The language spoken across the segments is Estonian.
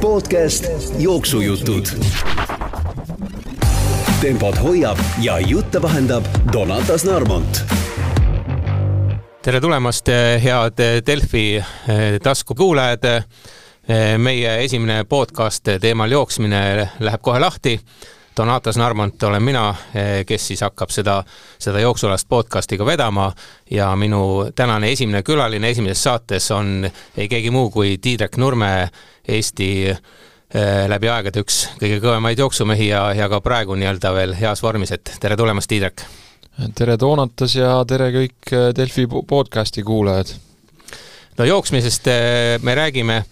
podcast Jooksujutud. tempot hoiab ja jutte vahendab Donatas Narmont tere tulemast, head Delfi eh, taskukuulajad. meie esimene podcast teemal jooksmine läheb kohe lahti. Donatas Narmont olen mina, kes siis hakkab seda, seda jooksualast podcasti ka vedama ja minu tänane esimene külaline esimeses saates on ei keegi muu kui Tiidrek Nurme, Eesti eh, läbi aegade üks kõige kõvemaid jooksumehi ja, ja ka praegu nii-öelda veel heas vormis, et tere tulemast, Tiidrek tere Toonatas ja tere kõik äh, Delfi po- podcasti kuulajad. no jooksmisest eh, me räägime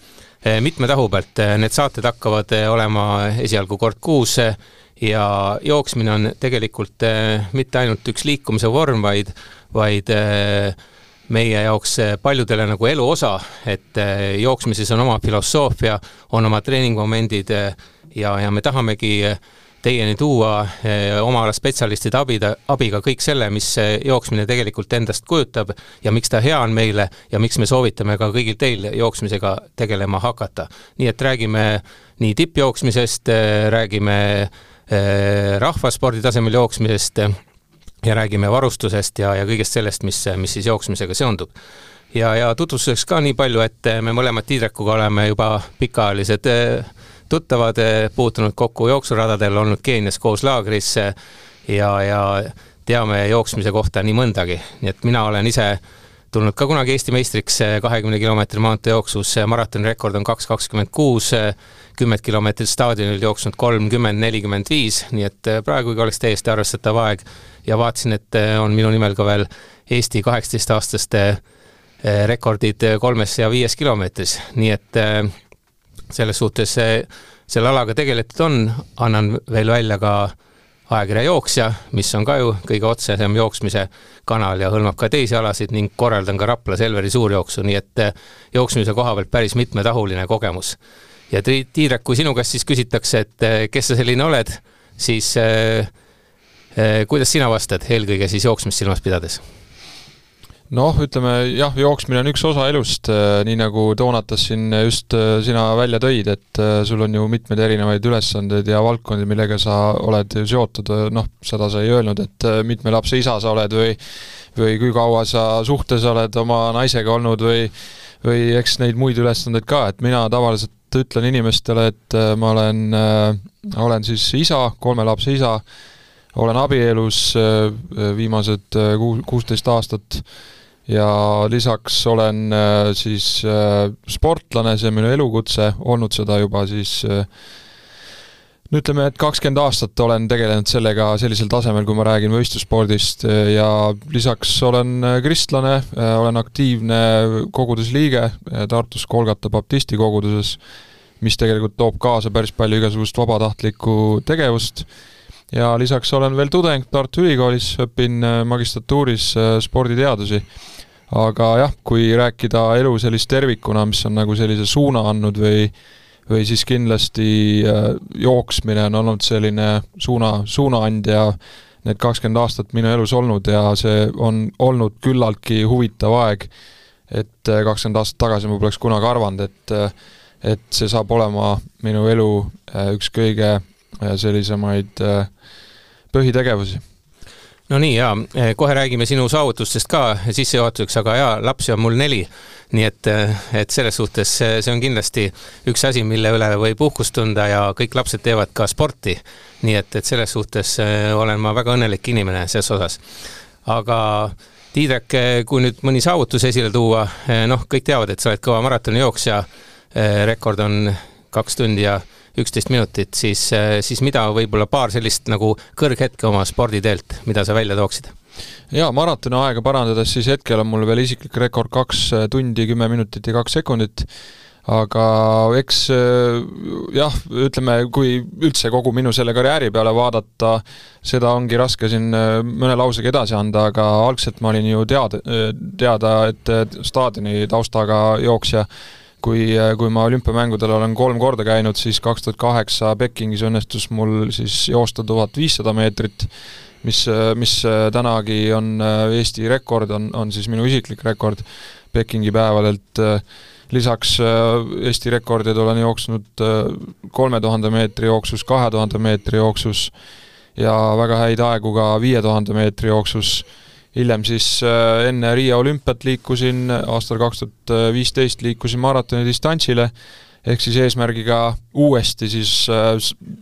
eh, mitme tahu pealt, need saated hakkavad eh, olema esialgu kord kuus eh, ja jooksmine on tegelikult eh, mitte ainult üks liikumise vorm, vaid, vaid eh, meie jaoks eh, paljudele nagu elu osa, et jooksmises on oma filosoofia, on oma treeningmomendid ja, ja me tahamegi teieni tuua oma ala spetsialistide abida, abiga kõik selle, mis jooksmine tegelikult endast kujutab ja miks ta hea on meile ja miks me soovitame ka kõigil teil jooksmisega tegelema hakata. nii et räägime nii tippjooksmisest, räägime eh, rahvaspordi tasemel jooksmisest eh, ja räägime varustusest ja, ja kõigest sellest, mis, mis siis jooksmisega seondub. Ja, ja tutvustuseks ka nii palju, et me mõlemad Tiidrekuga oleme juba pikaajalised eh, tuttavad, puutunud kokku jooksuradadel, olnud Keenias koos laagris eh, ja, ja teame jooksmise kohta nii mõndagi, nii et mina olen ise tulnud ka kunagi Eesti meistriks kahekümne kilomeetri maanteejooksus, maratonirekord on kaks kakskümmend kuus, kümmet kilomeetrit staadionil jooksnud kolmkümmend nelikümmend viis, nii et eh, praegugi oleks täiesti arvestatav aeg. Ja vaatasin, et eh, on minu nimel ka veel Eesti kaheksateistaastaste eh, rekordid kolmes ja viies kilomeetris, nii et selles suhtes selle alaga tegeletud on, annan veel välja ka ajakirja Jooksja, mis on ka ju kõige otsesem jooksmise kanal ja hõlmab ka teisi alasid ning korraldan ka Rapla Selveri suurjooksu, nii et eh, jooksmise koha pealt päris mitmetahuline kogemus. ja Tiidrek, kui sinu käest siis küsitakse, et eh, kes sa selline oled, siis eh, eh, kuidas sina vastad, eelkõige siis jooksmist silmas pidades? noh, ütleme jah, jooksmine on üks osa elust, nii nagu Toonatas siin just äh, sina välja tõid, et äh, sul on ju mitmeid erinevaid ülesandeid ja valdkondi, millega sa oled ju seotud, noh, seda sa ei öelnud, et äh, mitme lapse isa sa oled või või kui kaua sa suhtes oled oma naisega olnud või või eks neid muid ülesandeid ka, et mina tavaliselt ütlen inimestele, et äh, ma olen äh,, olen siis isa, kolme lapse isa, olen abielus äh, viimased äh, kuu- kuusteist aastat ja lisaks olen äh, siis äh, sportlane, see on minu elukutse, olnud seda juba siis äh, no ütleme, et kakskümmend aastat olen tegelenud sellega sellisel tasemel, kui ma räägin võistlusspordist ja lisaks olen kristlane, olen aktiivne koguduse liige äh, Tartus Kolgata baptisti koguduses, mis tegelikult toob kaasa päris palju igasugust vabatahtlikku tegevust ja lisaks olen veel tudeng Tartu Ülikoolis, õpin magistratuuris sporditeadusi. Aga jah, kui rääkida elu sellist tervikuna, mis on nagu sellise suuna andnud või või siis kindlasti äh, jooksmine on olnud selline suuna, suunaandja need kakskümmend aastat minu elus olnud ja see on olnud küllaltki huvitav aeg, et äh, kakskümmend aastat tagasi ma poleks kunagi arvanud, et äh, et see saab olema minu elu üks kõige sellisemaid põhitegevusi no nii ja kohe räägime sinu saavutustest ka sissejuhatuseks, aga jaa, lapsi on mul neli. nii et, et selles suhtes see see on kindlasti üks asi, mille üle võib uhkust tunda ja kõik lapsed teevad ka sporti. nii et, et selles suhtes eh, olen ma väga õnnelik inimene selles osas. aga Tiidrek, kui nüüd mõni saavutus esile tuua, noh, kõik teavad, et sa oled kõva maratonijooksja, rekord on kaks tundi ja üksteist minutit, siis, siis mida võib-olla paar sellist nagu kõrghetke oma sporditeelt, mida sa välja tooksid? jaa, maratoni aega parandades siis hetkel on mul veel isiklik rekord kaks tundi, kümme minutit ja kaks sekundit, aga eks äh, jah, ütleme, kui üldse kogu minu selle karjääri peale vaadata, seda ongi raske siin äh, mõne lausega edasi anda, aga algselt ma olin ju teada, teada, et äh, staadioni taustaga jooksja, kui, kui ma olümpiamängudel olen kolm korda käinud, siis kaks tuhat kaheksa Pekingis õnnestus mul siis joosta tuhat viissada meetrit, mis, mis tänagi on Eesti rekord, on, on siis minu isiklik rekord Pekingi päevadelt lisaks Eesti rekordid olen jooksnud kolme tuhande meetri jooksus, kahe tuhande meetri jooksus ja väga häid aegu ka viie tuhande meetri jooksus hiljem siis enne Riia olümpiat liikusin, aastal kaks tuhat viisteist liikusin maratoni distantsile. Ehk siis eesmärgiga uuesti siis äh,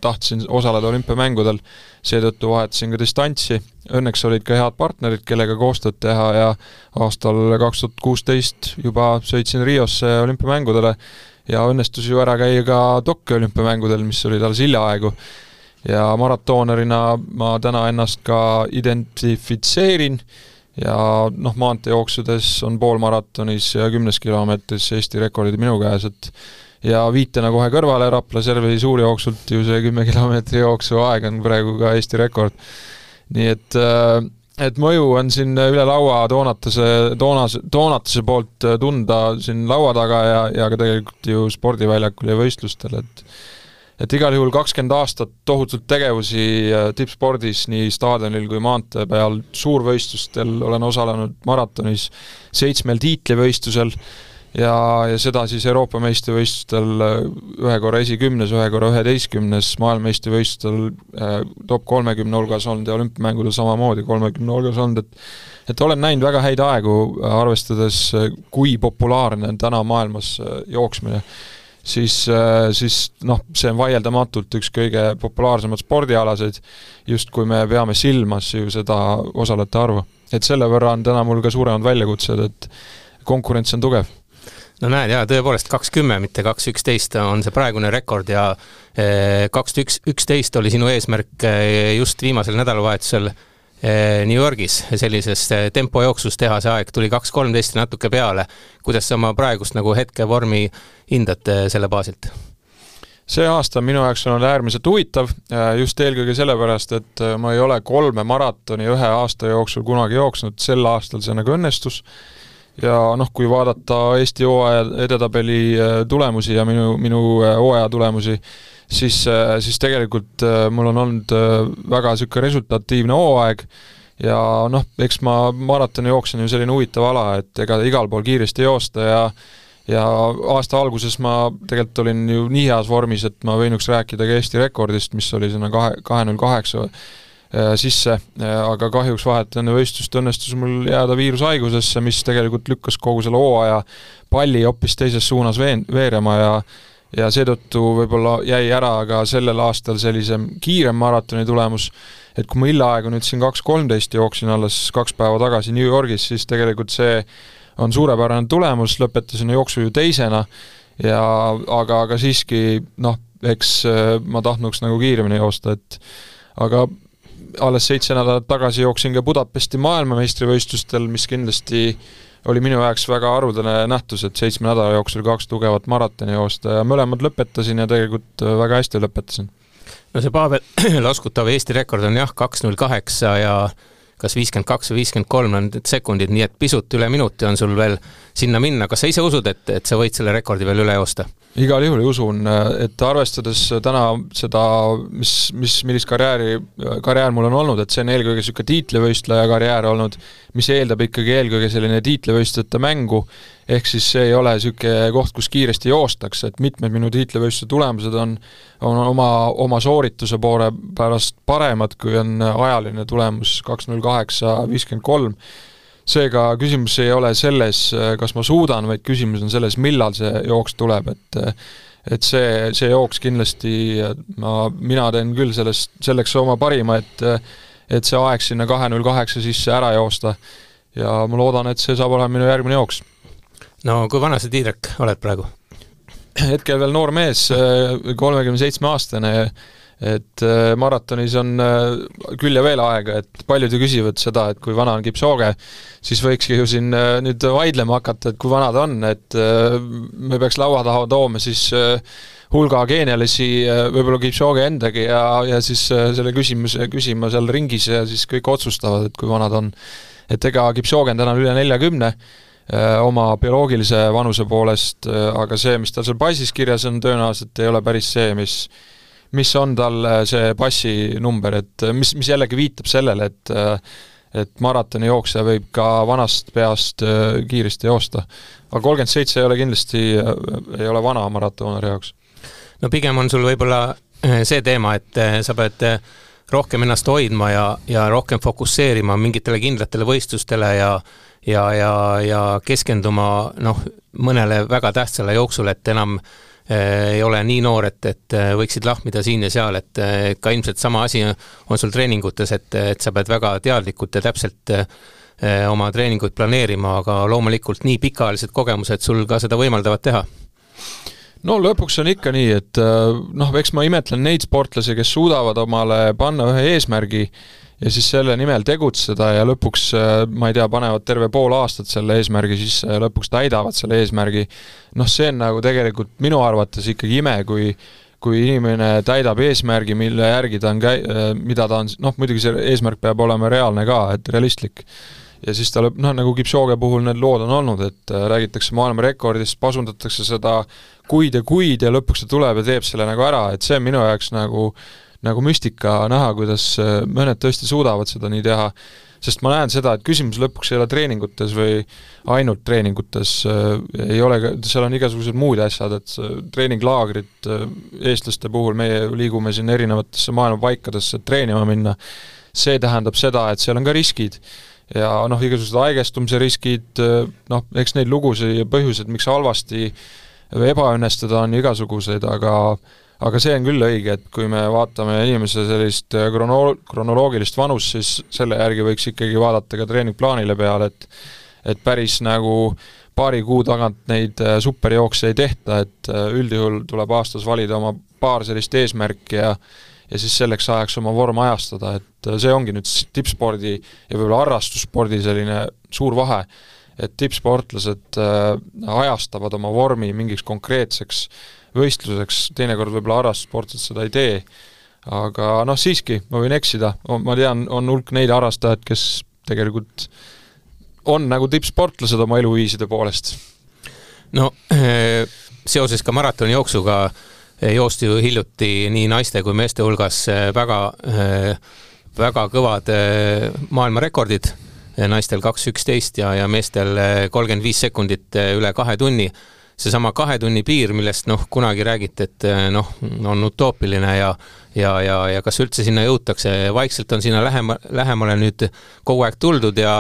tahtsin osaleda olümpiamängudel, seetõttu vahetasin ka distantsi, õnneks olid ka head partnerid, kellega koostööd teha ja aastal kaks tuhat kuusteist juba sõitsin Riosse olümpiamängudele. Ja õnnestus ju ära käia ka Tokyo olümpiamängudel, mis olid alles hiljaaegu. Ja maratoonerina ma täna ennast ka identifitseerin ja noh, maanteejooksudes on poolmaratonis ja kümnes kilomeetris Eesti rekordid minu käes, et ja viitena kohe kõrvale Rapla Serveri suurjooksult ju see kümme kilomeetri jooksu aeg on praegu ka Eesti rekord. nii et äh, et mõju on siin üle laua Toonatuse, Toonas, Toonatuse poolt tunda siin laua taga ja, ja ka tegelikult ju spordiväljakul ja võistlustel, et et igal juhul kakskümmend aastat tohutult tegevusi äh, tippspordis nii staadionil kui maantee peal, suurvõistlustel olen osalenud maratonis, seitsmel tiitlivõistlusel ja, ja seda siis Euroopa meistrivõistlustel äh, ühe korra esikümnes, ühe korra üheteistkümnes, maailmameistrivõistlustel äh, top kolmekümne hulgas olnud ja olümpiamängudel samamoodi kolmekümne hulgas olnud, et et olen näinud väga häid aegu, arvestades, kui populaarne on täna maailmas jooksmine, siis, siis noh, see on vaieldamatult üks kõige populaarsemaid spordialasid, just kui me peame silmas ju seda osalejate arvu. et selle võrra on täna mul ka suuremad väljakutsed, et konkurents on tugev no näed, jaa, tõepoolest kaks kümme, mitte kaks üksteist on see praegune rekord ja eh, kaks üks, üksteist oli sinu eesmärk eh, just viimasel nädalavahetusel New Yorgis sellises tempojooksus teha see aeg, tuli kaks kolmteist ja natuke peale. kuidas sa oma praegust nagu hetkevormi hindad selle baasilt? see aasta on minu jaoks olnud äärmiselt huvitav, just eelkõige sellepärast, et ma ei ole kolme maratoni ühe aasta jooksul kunagi jooksnud, sel aastal see nagu õnnestus ja noh, kui vaadata Eesti hooaja edetabeli tulemusi ja minu, minu hooaja tulemusi, siis, äh, siis tegelikult mul on olnud väga niisugune resultatiivne hooaeg ja noh, eks ma maratoni jooksen ju selline huvitav ala, et ega igal pool kiiresti joosta ja ja aasta alguses ma tegelikult olin ju nii heas vormis, et ma võinuks rääkida ka Eesti rekordist, mis oli sinna kahe, kahe null kaheksa Äh, sisse, äh, aga kahjuks vahet enne võistlust õnnestus mul jääda viirushaigusesse, mis tegelikult lükkas kogu selle hooaja palli hoopis teises suunas veen-, veerema ja ja seetõttu võib-olla jäi ära ka sellel aastal sellisem kiirem maratoni tulemus, et kui ma hiljaaegu nüüd siin kaks kolmteist jooksin alles kaks päeva tagasi New Yorgis, siis tegelikult see on suurepärane tulemus, lõpetasin jooksu ju teisena ja aga, aga siiski noh, eks äh, ma tahtnuks nagu kiiremini joosta, et aga alles seitse nädalat tagasi jooksin ka Budapesti maailmameistrivõistlustel, mis kindlasti oli minu jaoks väga haruldane nähtus, et seitsme nädala jooksul kaks tugevat maratoni joosta ja mõlemad lõpetasin ja tegelikult väga hästi lõpetasin. no see Pavel laskutav Eesti rekord on jah, kaks null kaheksa ja kas viiskümmend kaks või viiskümmend kolm on need sekundid, nii et pisut üle minuti on sul veel sinna minna. kas sa ise usud, et, et sa võid selle rekordi veel üle joosta? igal juhul usun, et arvestades täna seda, mis, mis, millist karjääri, karjäär mul on olnud, et see on eelkõige niisugune tiitlivõistleja karjäär olnud, mis eeldab ikkagi eelkõige selline tiitlivõistlejate mängu, ehk siis see ei ole niisugune koht, kus kiiresti joostakse, et mitmed minu tiitlivõistluse tulemused on, on oma, oma soorituse poole pärast paremad, kui on ajaline tulemus kaks null kaheksa, viiskümmend kolm seega küsimus ei ole selles, kas ma suudan, vaid küsimus on selles, millal see jooks tuleb, et et see, see jooks kindlasti ma, mina teen küll sellest, selleks oma parima, et et see aeg sinna kahe null kaheksa sisse ära joosta ja ma loodan, et see saab olema minu järgmine jooks. No kui vana sa, Tiidrek, oled praegu? hetkel veel noor mees, kolmekümne seitsme aastane et äh, maratonis on äh, küll ja veel aega, et paljud ju küsivad seda, et kui vana on Kipchoge, siis võikski ju siin äh, nüüd vaidlema hakata, et kui vana ta on, et me peaks laua taha tooma siis hulga geenelisi, võib-olla Kipchoge endagi ja, ja siis selle küsimuse küsima seal ringis ja siis kõik otsustavad, et kui vana ta on. et ega Kipchoge on täna üle neljakümne, oma bioloogilise vanuse poolest, aga see, mis tal seal passis kirjas on, tõenäoliselt ei ole päris see, mis mis on tal see passinumber, et mis, mis jällegi viitab sellele, et et maratonijooksja võib ka vanast peast äh, kiiresti joosta. aga kolmkümmend seitse ei ole kindlasti, äh, ei ole vana maratonari jaoks. no pigem on sul võib-olla äh, see teema, et sa pead rohkem ennast hoidma ja, ja rohkem fokusseerima mingitele kindlatele võistlustele ja ja, ja, ja keskenduma noh, mõnele väga tähtsale jooksule, et enam äh, Äh, ei ole nii noor, et, et äh, võiksid lahmida siin ja seal, et ka ilmselt sama asi on sul treeningutes, et, et sa pead väga teadlikult ja täpselt äh, oma treeninguid planeerima, aga loomulikult nii pikaajalised kogemused sul ka seda võimaldavad teha. No lõpuks on ikka nii, et noh, eks ma imetlen neid sportlasi, kes suudavad omale panna ühe eesmärgi ja siis selle nimel tegutseda ja lõpuks, äh, ma ei tea, panevad terve pool aastat selle eesmärgi sisse ja lõpuks täidavad selle eesmärgi, noh, see on nagu tegelikult minu arvates ikkagi ime, kui kui inimene täidab eesmärgi, mille järgi ta on käi-, äh, mida ta on, noh muidugi see eesmärk peab olema reaalne ka, et realistlik. ja siis ta lõpp, noh nagu Kipchoge puhul need lood on olnud, et äh, räägitakse maailmarekordist, pasundatakse seda kuid ja kuid ja lõpuks ta tuleb ja teeb selle nagu ära, et see on minu jaoks nagu äh, nagu müstika näha, kuidas äh, mõned tõesti suudavad seda nii teha, sest ma näen seda, et küsimus lõpuks ei ole treeningutes või ainult treeningutes äh,, ei ole seal on igasugused muud asjad, et treeninglaagrid äh, eestlaste puhul, meie liigume siin erinevatesse maailma paikadesse treenima minna, see tähendab seda, et seal on ka riskid. Ja noh, igasugused haigestumise riskid, noh, eks neid lugusid ja põhjuseid, miks halvasti ebaõnnestuda, on igasuguseid, aga aga see on küll õige, et kui me vaatame inimese sellist äh, krono-, kronoloogilist vanust, siis selle järgi võiks ikkagi vaadata ka treeningplaanile peale, et et päris nagu paari kuu tagant neid äh, superjookse ei tehta, et äh, üldjuhul tuleb aastas valida oma paar sellist eesmärki ja ja siis selleks ajaks oma vorm ajastada, et see ongi nüüd tippspordi ja võib-olla harrastusspordi selline suur vahe, et tippsportlased ajastavad oma vormi mingiks konkreetseks äh, võistluseks, teinekord võib-olla harrastussportlased seda ei tee, aga noh, siiski, ma võin eksida, ma tean, on hulk neid harrastajaid, kes tegelikult on nagu tippsportlased oma eluviiside poolest. no eh, seoses ka maratonijooksuga eh, joosti ju hiljuti nii naiste kui meeste hulgas eh, väga, väga kõvad maailmarekordid, naistel kaks üksteist ja, ja meestel kolmkümmend viis sekundit üle kahe tunni seesama kahe tunni piir, millest noh, kunagi räägiti, et eh, noh, on utoopiline ja ja, ja, ja kas üldse sinna jõutakse, vaikselt on sinna lähema, lähemale nüüd kogu aeg tuldud ja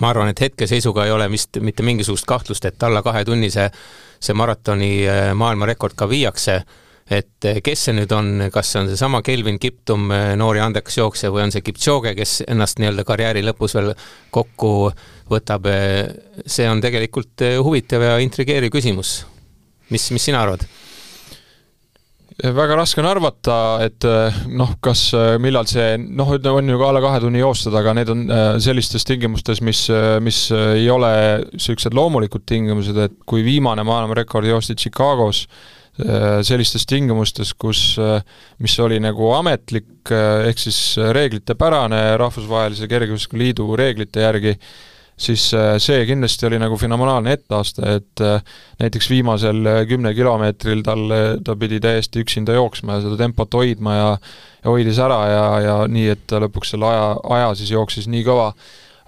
ma arvan, et hetkeseisuga ei ole vist mitte mingisugust kahtlust, et alla kahe tunni see, see maratoni eh, maailmarekord ka viiakse et eh, kes see nüüd on, kas see on seesama Kelvin Kiptum, noor ja andekas jooksja, või on see Kipchoge, kes ennast nii-öelda karjääri lõpus veel kokku võtab, see on tegelikult huvitav ja intrigeeriv küsimus. mis, mis sina arvad? väga raske on arvata, et noh, kas, millal see, noh, on ju ka alla kahe tunni joostud, aga need on sellistes tingimustes, mis, mis ei ole niisugused loomulikud tingimused, et kui viimane maailmarekord joosti Chicagos, sellistes tingimustes, kus, äh, mis oli nagu ametlik, ehk siis reeglitepärane Rahvusvahelise Kergejõustikuliidu reeglite järgi, siis äh, see kindlasti oli nagu fenomenaalne etteaste, et äh, näiteks viimasel äh, kümne kilomeetril tal, ta pidi täiesti üksinda jooksma ja seda tempot hoidma ja ja hoidis ära ja, ja nii, et ta lõpuks selle aja, aja siis jooksis nii kõva,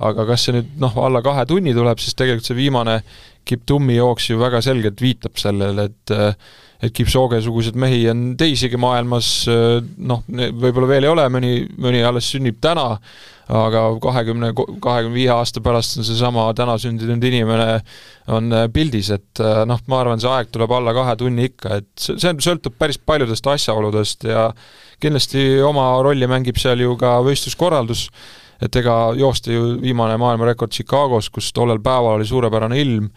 aga kas see nüüd noh, alla kahe tunni tuleb, siis tegelikult see viimane Kiptumi jooks ju väga selgelt viitab sellele, et et Kipchoge-suguseid mehi on teisigi maailmas, noh, võib-olla veel ei ole, mõni, mõni alles sünnib täna, aga kahekümne, kahekümne viie aasta pärast on seesama täna sündinud inimene on äh, pildis, et äh, noh, ma arvan, see aeg tuleb alla kahe tunni ikka, et see, sõltub päris paljudest asjaoludest ja kindlasti oma rolli mängib seal ju ka võistluskorraldus, et ega joosti ju viimane maailmarekord Chicagos, kus tollel päeval oli suurepärane ilm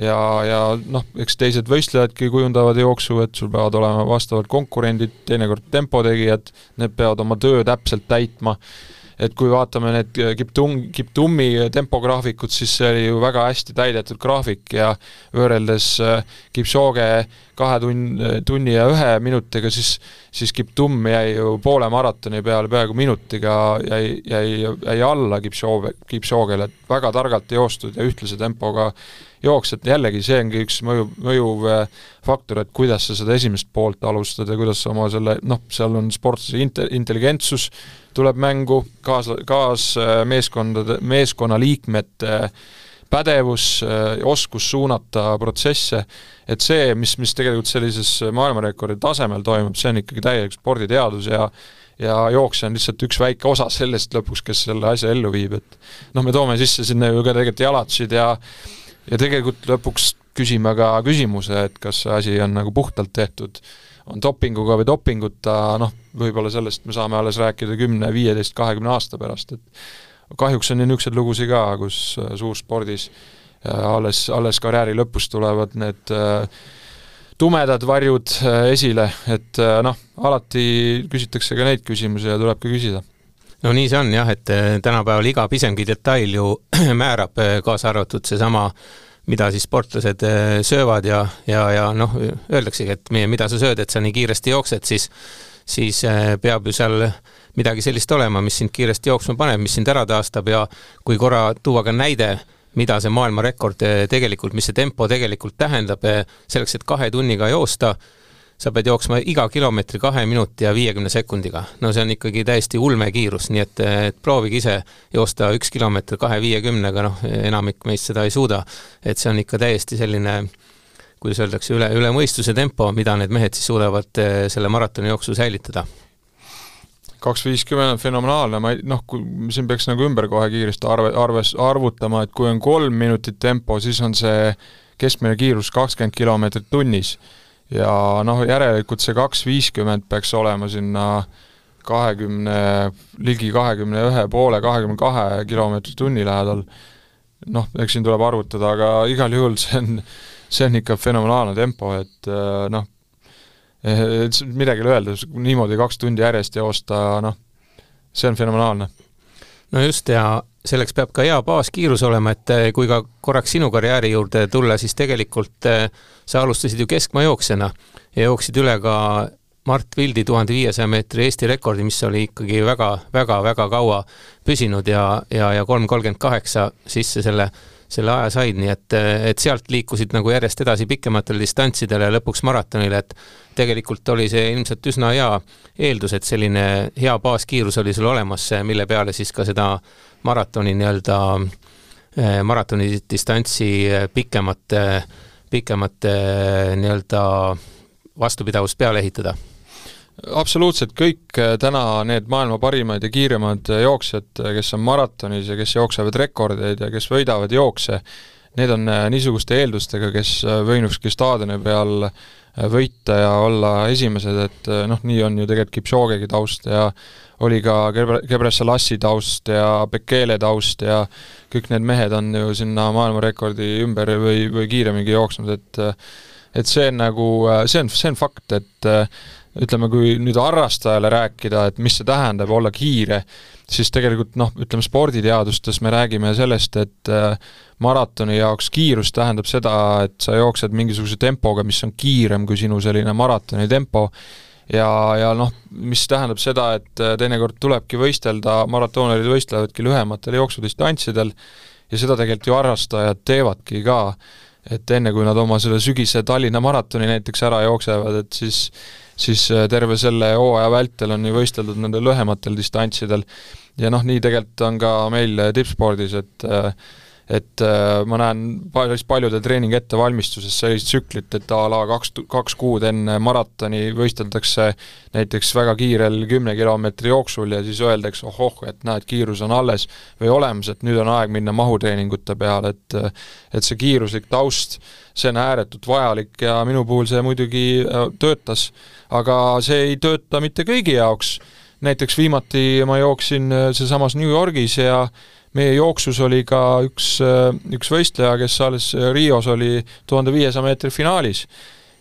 ja, ja noh, eks teised võistlejadki kujundavad jooksu, et sul peavad olema vastavad konkurendid, teinekord tempotegijad, need peavad oma töö täpselt täitma. Et kui vaatame need Kiptum, Kiptumi tempograafikud, siis see oli ju väga hästi täidetud graafik ja võrreldes äh, Kipchoge kahe tunn, tunni ja ühe minutiga, siis siis Kiptum jäi ju poole maratoni peale peaaegu minutiga jäi, jäi, jäi alla Kipšoge, Kipšogele, et väga targalt joostud ja ühtlase tempoga jooks, et jällegi see ongi üks mõju, mõjuv äh, faktor, et kuidas sa seda esimest poolt alustad ja kuidas sa oma selle, noh, seal on sportlase inte-, intelligentsus tuleb mängu, kaas, kaasmeeskondade, meeskonnaliikmete äh, pädevus, äh, oskus suunata protsesse, et see, mis, mis tegelikult sellises maailmarekordi tasemel toimub, see on ikkagi täielik sporditeadus ja ja jooksja on lihtsalt üks väike osa sellest lõpuks, kes selle asja ellu viib, et noh, me toome sisse sinna ju ka tegelikult jalatsid ja ja tegelikult lõpuks küsime ka küsimuse, et kas see asi on nagu puhtalt tehtud, on dopinguga või dopinguta, noh, võib-olla sellest me saame alles rääkida kümne, viieteist, kahekümne aasta pärast, et kahjuks on ju niisuguseid lugusid ka, kus äh, suurspordis äh, alles, alles karjääri lõpus tulevad need äh, tumedad varjud esile, et noh, alati küsitakse ka neid küsimusi ja tuleb ka küsida no nii see on jah, et tänapäeval iga pisemgi detail ju määrab, kaasa arvatud seesama, mida siis sportlased söövad ja, ja, ja noh, öeldaksegi, et mida sa sööd, et sa nii kiiresti jooksed, siis siis peab ju seal midagi sellist olema, mis sind kiiresti jooksma paneb, mis sind ära taastab ja kui korra tuua ka näide, mida see maailmarekord eh, tegelikult, mis see tempo tegelikult tähendab, eh, selleks, et kahe tunniga joosta, sa pead jooksma iga kilomeetri kahe minuti ja viiekümne sekundiga. no see on ikkagi täiesti ulmekiirus, nii et, eh, et proovige ise joosta üks kilomeeter kahe viiekümnega, noh, enamik meist seda ei suuda. et see on ikka täiesti selline kuidas öeldakse, üle, üle mõistuse tempo, mida need mehed siis suudavad selle maratoni jooksul säilitada kaks viiskümmend on fenomenaalne, ma ei noh, kui siin peaks nagu ümber kohe kiiresti arve, arves, arvutama, et kui on kolm minutit tempo, siis on see keskmine kiirus kakskümmend kilomeetrit tunnis. Ja noh, järelikult see kaks viiskümmend peaks olema sinna kahekümne, ligi kahekümne ühe poole, kahekümne kahe kilomeetri tunni lähedal. noh, eks siin tuleb arvutada, aga igal juhul see on, see on ikka fenomenaalne tempo, et noh, Eh, midagi ei ole öelda, niimoodi kaks tundi järjest joosta, noh, see on fenomenaalne. no just, ja selleks peab ka hea baaskiirus olema, et eh, kui ka korraks sinu karjääri juurde tulla, siis tegelikult eh, sa alustasid ju keskmaajooksjana ja jooksid üle ka Mart Vildi tuhande viiesaja meetri Eesti rekordi, mis oli ikkagi väga, väga, väga kaua püsinud ja, ja, ja kolm kolmkümmend kaheksa sisse selle selle aja said, nii et, et sealt liikusid nagu järjest edasi pikematele distantsidele ja lõpuks maratonile, et tegelikult oli see ilmselt üsna hea eeldus, et selline hea baaskiirus oli sul olemas, mille peale siis ka seda maratoni nii-öelda, eh, maratoni distantsi pikemat, pikemat nii-öelda vastupidavust peale ehitada absoluutselt kõik äh, täna need maailma parimad ja kiiremad äh, jooksjad, äh, kes on maratonis ja kes jooksevad rekordeid ja kes võidavad jookse, need on niisuguste eeldustega, kes võinukski staadioni peal võita ja olla esimesed, et noh, nii on ju tegelikult Kipšogegi taust ja oli ka Gebre-, Gebre-Selassie taust ja Bekele taust ja kõik need mehed on ju sinna maailmarekordi ümber või, või kiiremini jooksnud, et et see on nagu, see on, see on fakt, et ütleme, kui nüüd harrastajale rääkida, et mis see tähendab olla kiire, siis tegelikult noh, ütleme sporditeadustes me räägime sellest, et äh, maratoni jaoks kiirus tähendab seda, et sa jooksed mingisuguse tempoga, mis on kiirem kui sinu selline maratoni tempo, ja, ja noh, mis tähendab seda, et äh, teinekord tulebki võistelda, maratonerid võistlevadki lühematel jooksudistantsidel ja seda tegelikult ju harrastajad teevadki ka, et enne, kui nad oma selle sügise Tallinna maratoni näiteks ära jooksevad, et siis siis äh, terve selle hooaja vältel on ju võisteldud nendel lühematel distantsidel. Ja noh, nii tegelikult on ka meil äh, tippspordis, et äh, et ma näen päris paljude treeningi ettevalmistuses sellist tsüklit, et a la kaks, kaks kuud enne maratoni võisteldakse näiteks väga kiirel kümne kilomeetri jooksul ja siis öeldakse ohoh, et näed, kiirus on alles või olemas, et nüüd on aeg minna mahutreeningute peale, et et see kiiruslik taust, see on ääretult vajalik ja minu puhul see muidugi töötas aga see ei tööta mitte kõigi jaoks. näiteks viimati ma jooksin äh, sealsamas New Yorgis ja meie jooksus oli ka üks, äh, üks võistleja, kes alles äh, Rios oli tuhande viiesaja meetri finaalis.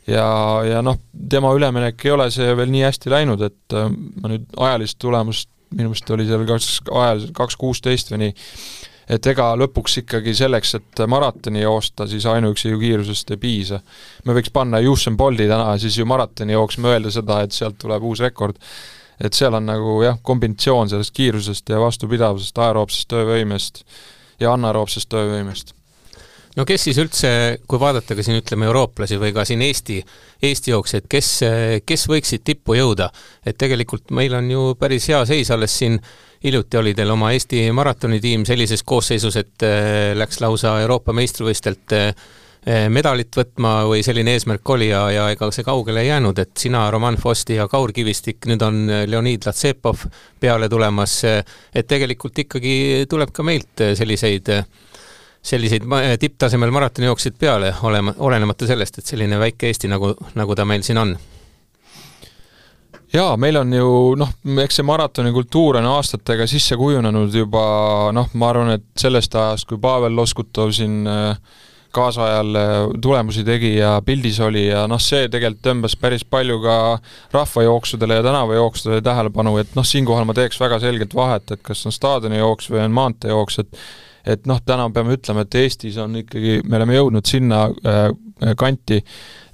ja, ja noh, tema üleminek ei ole see veel nii hästi läinud, et ma nüüd ajalist tulemust, minu meelest oli seal kaks, ajaliselt kaks kuusteist või nii, et ega lõpuks ikkagi selleks, et maratoni joosta, siis ainuüksi ju kiirusest ei piisa. me võiks panna Usain Bolti täna siis ju maratoni jooksma, öelda seda, et sealt tuleb uus rekord. et seal on nagu jah, kombinatsioon sellest kiirusest ja vastupidavusest, aeroobsest töövõimest ja anaeroobsest töövõimest no kes siis üldse, kui vaadata ka siin ütleme eurooplasi või ka siin Eesti, Eesti jooksjaid, kes, kes võiksid tippu jõuda, et tegelikult meil on ju päris hea seis alles siin hiljuti oli teil oma Eesti maratonitiim sellises koosseisus, et äh, läks lausa Euroopa meistrivõistlelt äh, medalit võtma või selline eesmärk oli ja, ja ega see kaugele ei jäänud, et sina, Roman Fosti ja Kaur Kivistik, nüüd on Leonid Latsepov peale tulemas, et tegelikult ikkagi tuleb ka meilt selliseid selliseid tipptasemel maratonijooksjaid peale, olema, olenemata sellest, et selline väike Eesti, nagu, nagu ta meil siin on. Jaa, meil on ju noh, eks see maratonikultuur on aastatega sisse kujunenud juba noh, ma arvan, et sellest ajast, kui Pavel Loskutov siin äh, kaasajal äh, tulemusi tegi ja pildis oli ja noh, see tegelikult tõmbas päris palju ka rahvajooksudele ja tänavajooksudele tähelepanu, et noh, siinkohal ma teeks väga selget vahet, et kas on staadionijooks või on maanteejooks, et et noh, täna peame ütlema, et Eestis on ikkagi, me oleme jõudnud sinna äh, kanti,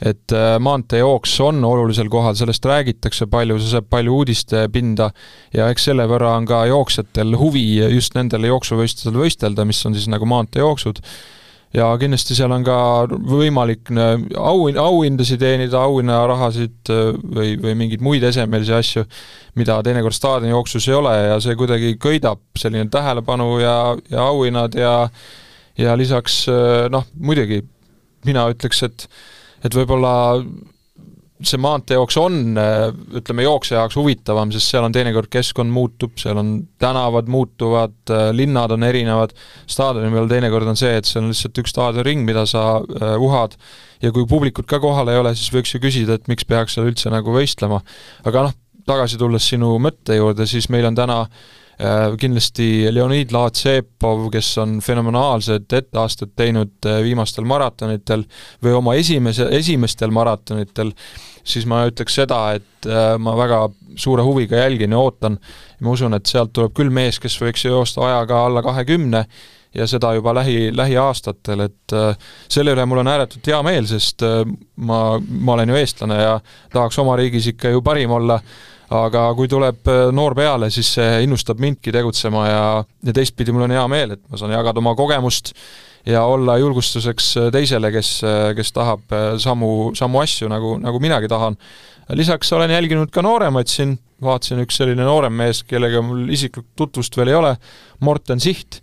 et äh, maanteejooks on olulisel kohal, sellest räägitakse palju, see saab palju uudistepinda ja eks selle võrra on ka jooksjatel huvi just nendel jooksuvõistlustel võistelda, mis on siis nagu maanteejooksud ja kindlasti seal on ka võimalik au, auhindasid teenida, auhinnarahasid äh, või, või mingeid muid esemelisi asju, mida teinekord staadionijooksus ei ole ja see kuidagi köidab, selline tähelepanu ja, ja auhinnad ja ja lisaks äh, noh, muidugi mina ütleks, et et võib-olla see maanteejooks on, ütleme, jooksja jaoks huvitavam, sest seal on teinekord keskkond muutub, seal on tänavad muutuvad, linnad on erinevad, staadioni peal teinekord on see, et see on lihtsalt üks staadioniring, mida sa uh, uhad, ja kui publikut ka kohal ei ole, siis võiks ju küsida, et miks peaks seal üldse nagu võistlema. aga noh, tagasi tulles sinu mõtte juurde, siis meil on täna uh, kindlasti Leonid Laatsepov, kes on fenomenaalsed etteasted teinud uh, viimastel maratonitel või oma esimese, esimestel maratonitel siis ma ütleks seda, et äh, ma väga suure huviga jälgin ja ootan. ma usun, et sealt tuleb küll mees, kes võiks joosta ajaga alla kahekümne ja seda juba lähi, lähiaastatel, et äh, selle üle mul on ääretult hea meel, sest äh, ma, ma olen ju eestlane ja tahaks oma riigis ikka ju parim olla, aga kui tuleb noor peale, siis see innustab mindki tegutsema ja, ja teistpidi mul on hea meel, et ma saan jagada oma kogemust ja olla julgustuseks teisele, kes, kes tahab samu, samu asju, nagu, nagu minagi tahan. lisaks olen jälginud ka nooremaid siin, vaatasin üks selline noorem mees, kellega mul isiklikku tutvust veel ei ole, Morten Siht,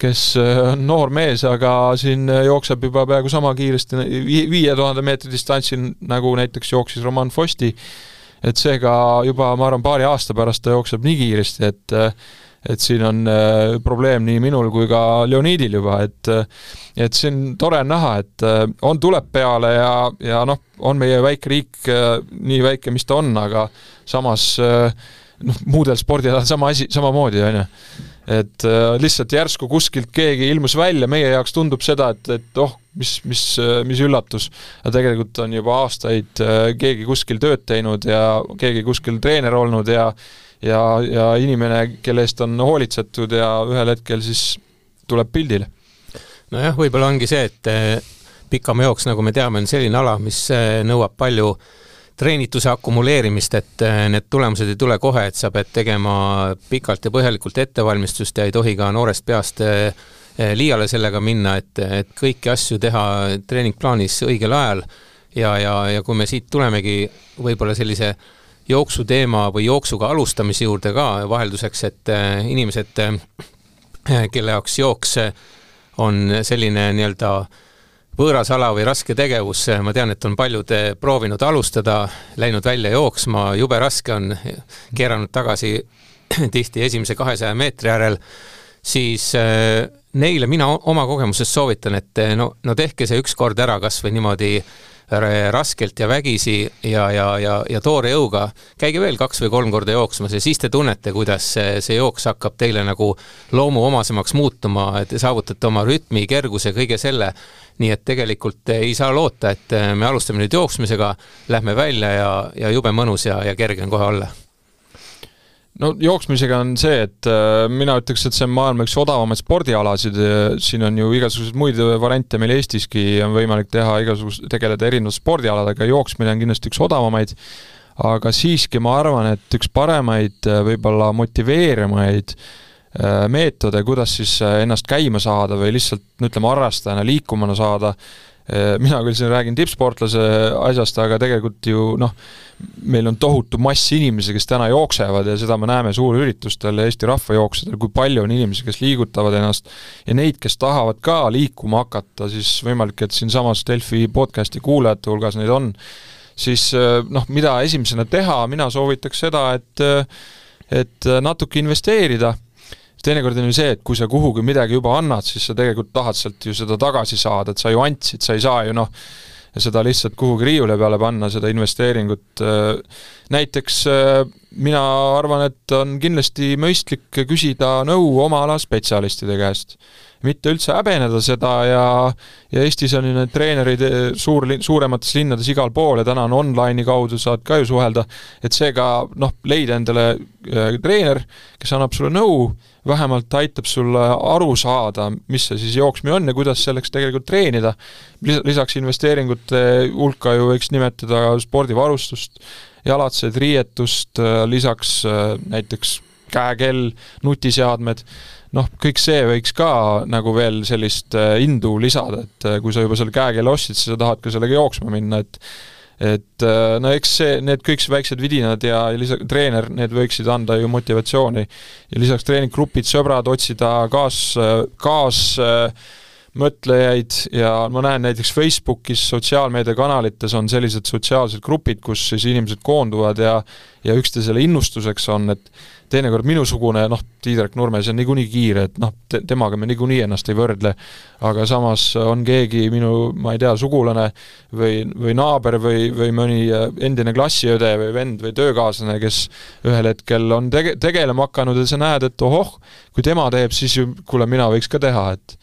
kes on noor mees, aga siin jookseb juba peaaegu sama kiiresti viie tuhande meetri distantsil, nagu näiteks jooksis Roman Fosti, et seega juba ma arvan, paari aasta pärast ta jookseb nii kiiresti, et et siin on äh, probleem nii minul kui ka Leonidil juba, et äh, et see on tore näha, et äh, on, tuleb peale ja, ja noh, on meie väike riik nii väike, mis ta on, aga samas noh, muudel spordialadel sama asi, samamoodi, on ju et äh, lihtsalt järsku kuskilt keegi ilmus välja, meie jaoks tundub seda, et, et oh, mis, mis, mis üllatus. aga tegelikult on juba aastaid äh, keegi kuskil tööd teinud ja keegi kuskil treener olnud ja ja, ja inimene, kelle eest on hoolitsetud ja ühel hetkel siis tuleb pildile. nojah, võib-olla ongi see, et eh, pikamäejooks, nagu me teame, on selline ala, mis nõuab palju treenituse akumuleerimist, et eh, need tulemused ei tule kohe, et sa pead tegema pikalt ja põhjalikult ettevalmistust ja ei tohi ka noorest peast liiale sellega minna, et, et kõiki asju teha treeningplaanis õigel ajal. Ja, ja, ja kui me siit tulemegi võib-olla sellise äh, jooksuteema või jooksuga alustamise juurde ka vahelduseks, et äh, inimesed, äh, kelle jaoks jooks äh, on selline nii-öelda võõras ala või raske tegevus, ma tean, et on paljud proovinud alustada, läinud välja jooksma, jube raske on, keeranud tagasi tihti esimese kahesaja meetri järel, siis neile mina oma kogemusest soovitan, et no, no tehke see ükskord ära, kas või niimoodi raskelt ja vägisi ja, ja, ja, ja toore jõuga, käige veel kaks või kolm korda jooksmas ja siis te tunnete, kuidas see, see jooks hakkab teile nagu loomuomasemaks muutuma, te saavutate oma rütmi, kerguse, kõige selle. nii et tegelikult ei saa loota, et me alustame nüüd jooksmisega, lähme välja ja, ja jube mõnus ja, ja kerge on kohe olla no jooksmisega on see, et äh, mina ütleks, et see on maailma üks odavamaid spordialasid, siin on ju igasuguseid muid variante meil Eestiski on võimalik teha igasugust, tegeleda erinevate spordialadega, jooksmine on kindlasti üks odavamaid, aga siiski ma arvan, et üks paremaid võib-olla motiveerimaid meetode, kuidas siis ennast käima saada või lihtsalt ütleme, harrastajana liikumana saada, mina küll siin räägin tippsportlase asjast, aga tegelikult ju noh, meil on tohutu mass inimesi, kes täna jooksevad ja seda me näeme suurüritustel, Eesti rahvajooksedel, kui palju on inimesi, kes liigutavad ennast ja neid, kes tahavad ka liikuma hakata, siis võimalik, et siinsamas Delfi podcasti kuulajate hulgas neid on, siis noh, mida esimesena teha, mina soovitaks seda, et et natuke investeerida teinekord on ju see, et kui sa kuhugi midagi juba annad, siis sa tegelikult tahad sealt ju seda tagasi saada, et sa ju andsid, sa ei saa ju noh, seda lihtsalt kuhugi riiule peale panna, seda investeeringut. Äh, näiteks äh, mina arvan, et on kindlasti mõistlik küsida nõu oma ala spetsialistide käest. mitte üldse häbeneda seda ja, ja Eestis on ju need treenerid äh, suur, suuremates linnades igal pool ja täna on online'i kaudu saad ka ju suhelda, et seega noh, leida endale treener, kes annab sulle nõu vähemalt aitab sulle aru saada, mis see siis jooksmine on ja kuidas selleks tegelikult treenida. lisaks investeeringute hulka ju võiks nimetada spordivarustust, jalatsed, riietust, lisaks äh, näiteks käekell, nutiseadmed, noh, kõik see võiks ka nagu veel sellist äh, indu lisada, et äh, kui sa juba selle käekella ostsid, siis sa tahad ka sellega jooksma minna, et et äh, no eks see, need kõik väiksed vidinad ja lisaks treener, need võiksid anda ju motivatsiooni. ja lisaks treeninggrupid, sõbrad, otsida kaas, kaas mõtlejaid ja ma näen näiteks Facebookis, sotsiaalmeediakanalites on sellised sotsiaalsed grupid, kus siis inimesed koonduvad ja ja üksteisele innustuseks on, et teinekord minusugune, noh, Tiidrek Nurmes on niikuinii kiire, et noh, te-, temaga me niikuinii ennast ei võrdle, aga samas on keegi minu, ma ei tea, sugulane või, või naaber või, või mõni endine klassiõde või vend või töökaaslane, kes ühel hetkel on tege-, tegelema hakanud ja sa näed, et ohoh, kui tema teeb, siis ju kuule, mina võiks ka teha, et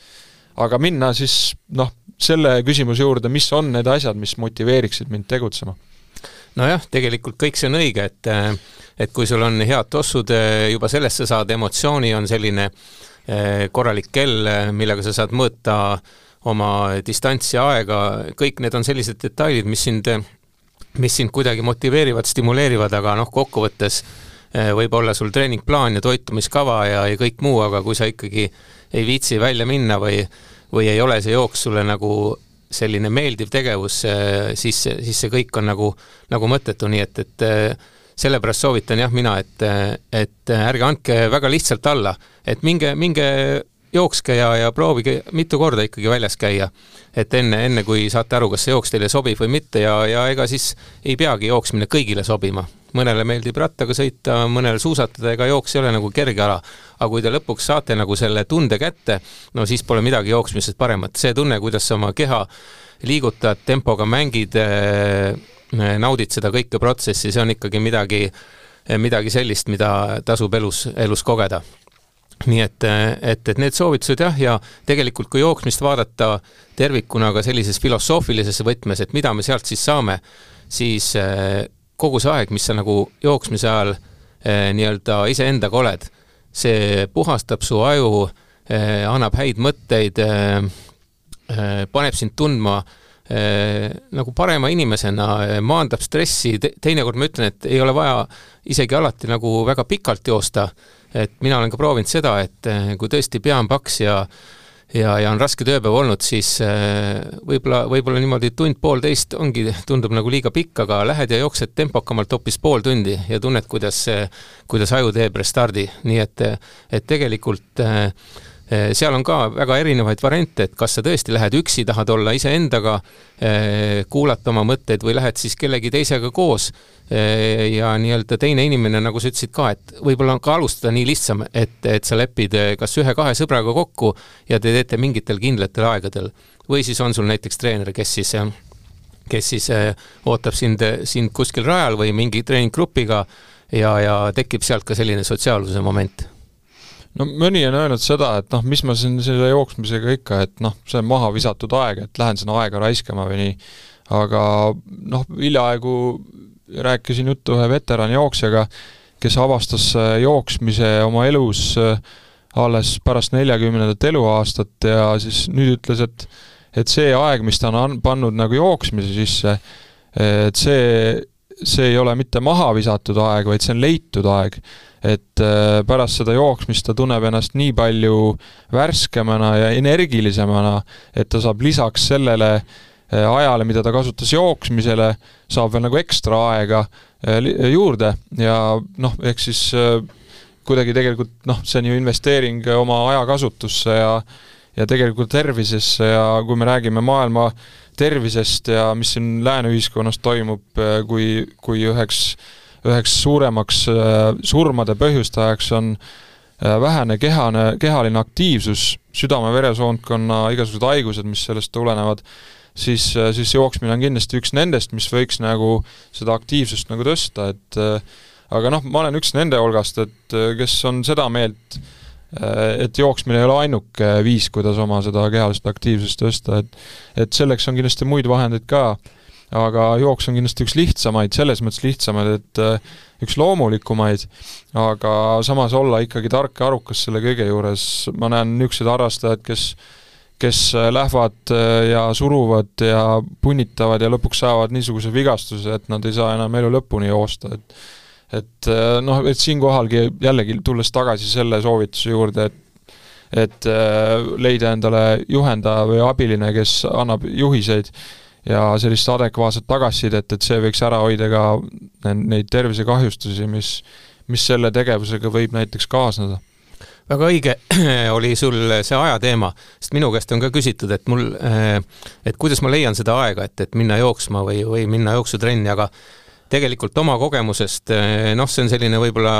aga minna siis noh, selle küsimuse juurde, mis on need asjad, mis motiveeriksid mind tegutsema? Nojah, tegelikult kõik see on õige, et et kui sul on head tossud, juba sellest sa saad emotsiooni, on selline eh, korralik kell, millega sa saad mõõta oma distantsi, aega, kõik need on sellised detailid, mis sind, mis sind kuidagi motiveerivad, stimuleerivad, aga noh, kokkuvõttes võib olla sul treeningplaan ja toitumiskava ja, ja kõik muu, aga kui sa ikkagi ei viitsi välja minna või, või ei ole see jooks sulle nagu selline meeldiv tegevus, siis, siis see kõik on nagu, nagu mõttetu, nii et, et sellepärast soovitan jah, mina, et, et ärge andke väga lihtsalt alla, et minge, minge jookske ja, ja proovige mitu korda ikkagi väljas käia. et enne, enne kui saate aru, kas see jooks teile sobib või mitte ja, ja ega siis ei peagi jooksmine kõigile sobima mõnele meeldib rattaga sõita, mõnele suusatada, ega jooks ei ole nagu kerge ala. aga kui te lõpuks saate nagu selle tunde kätte, no siis pole midagi jooksmisest paremat. see tunne, kuidas sa oma keha liigutad, tempoga mängid, eh, naudid seda kõike protsessi, see on ikkagi midagi, midagi sellist, mida tasub elus, elus kogeda nii et, et, et need soovitused jah, ja tegelikult kui jooksmist vaadata tervikuna ka sellises filosoofilises võtmes, et mida me sealt siis saame, siis eh, kogu see aeg, mis sa nagu jooksmise ajal eh, nii-öelda iseendaga oled, see puhastab su aju eh,, annab häid mõtteid eh,, eh paneb sind tundma eh, nagu parema inimesena, eh, maandab stressi. Te, teinekord ma ütlen, et ei ole vaja isegi alati nagu väga pikalt joosta, et mina olen ka proovinud seda, et kui tõesti pea on paks ja ja, ja on raske tööpäev olnud, siis äh, võib-olla, võib-olla niimoodi tund-poolteist ongi, tundub nagu liiga pikk, aga lähed ja jooksed tempokamalt hoopis pool tundi ja tunned, kuidas, kuidas aju teeb restardi, nii et, et tegelikult äh, seal on ka väga erinevaid variante, et kas sa tõesti lähed üksi, tahad olla iseendaga, eh, kuulata oma mõtteid või lähed siis kellegi teisega koos eh, ja nii-öelda teine inimene, nagu sa ütlesid ka, et võib-olla on ka alustada nii lihtsam, et, et sa lepid kas ühe-kahe sõbraga kokku ja te teete mingitel kindlatel aegadel. või siis on sul näiteks treener, kes siis kes siis ootab sind, sind kuskil rajal või mingi treeninggrupiga ja, ja tekib sealt ka selline sotsiaalsuse moment no mõni on öelnud seda, et noh, mis ma siin selle jooksmisega ikka, et noh, see on maha visatud aeg, et lähen sinna aega raiskama või nii, aga noh, hiljaaegu rääkisin juttu ühe veteranijooksjaga kes avastas jooksmise oma elus alles pärast neljakümnendat eluaastat ja siis nüüd ütles, et et see aeg, mis ta on pannud nagu jooksmise sisse, et see, see ei ole mitte maha visatud aeg, vaid see on leitud aeg. Et äh, pärast seda jooksmist ta tunneb ennast nii palju värskemana ja energilisemana, et ta saab lisaks sellele äh, ajale, mida ta kasutas jooksmisele, saab veel nagu ekstra aega äh, juurde. Ja noh, ehk siis kuidagi tegelikult noh, see on ju investeering oma ajakasutusse ja ja tegelikult tervisesse ja kui me räägime maailma tervisest ja mis siin lääne ühiskonnas toimub, äh, kui, kui üheks, üheks suuremaks äh, surmade põhjustajaks on äh, vähene kehane, kehaline aktiivsus, südame-veresoonkonna igasugused haigused, mis sellest tulenevad, siis, siis jooksmine on kindlasti üks nendest, mis võiks nagu seda aktiivsust nagu tõsta, et aga noh, ma olen üks nende hulgast, et kes on seda meelt, Äh, et jooksmine ei ole ainuke viis, kuidas oma seda kehalist aktiivsust tõsta, et et selleks on kindlasti muid vahendeid ka, aga jooks on kindlasti üks lihtsamaid, selles mõttes lihtsamaid, et äh, üks loomulikumaid, aga samas olla ikkagi tark ja arukas selle kõige juures, ma näen niisuguseid harrastajaid, kes kes äh, lähevad ja suruvad ja punnitavad ja lõpuks saavad niisuguse vigastuse, et nad ei saa enam elu lõpuni joosta, et et äh, noh, et siinkohalgi jällegi tulles tagasi selle soovituse juurde, et et äh, leida endale juhendaja või abiline, kes annab juhiseid ja sellist adekvaatset tagasisidet, et see võiks ära hoida ka neid tervisekahjustusi, mis, mis selle tegevusega võib näiteks kaasneda. Väga õige oli sul see ajateema, sest minu käest on ka küsitud, et mul, et kuidas ma leian seda aega, et, et minna jooksma või, või minna jooksutrenni, aga tegelikult oma kogemusest, noh, see on selline võib-olla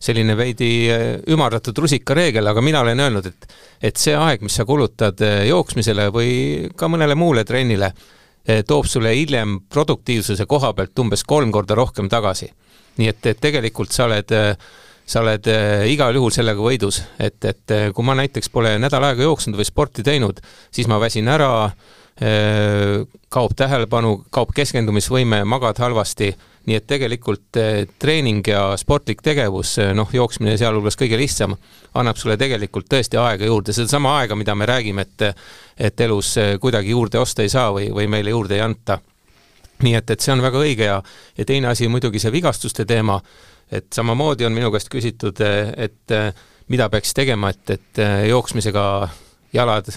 selline veidi eh, ümardatud rusikareegel, aga mina olen öelnud, et et see aeg, mis sa kulutad eh, jooksmisele või ka mõnele muule trennile, toob sulle hiljem produktiivsuse koha pealt umbes kolm korda rohkem tagasi. nii et, et tegelikult sa oled, sa oled igal juhul sellega võidus, et, et kui ma näiteks pole nädal aega jooksnud või sporti teinud, siis ma väsin ära kaob tähelepanu, kaob keskendumisvõime, magad halvasti, nii et tegelikult äh, treening ja sportlik tegevus, äh, noh, jooksmine sealhulgas kõige lihtsam, annab sulle tegelikult tõesti aega juurde, sedasama aega, mida me räägime, et et elus kuidagi juurde osta ei saa või, või meile juurde ei anta. nii et, et see on väga õige ja, ja teine asi muidugi see vigastuste teema, et samamoodi on minu käest küsitud, et mida peaks tegema, et, et jooksmisega jalad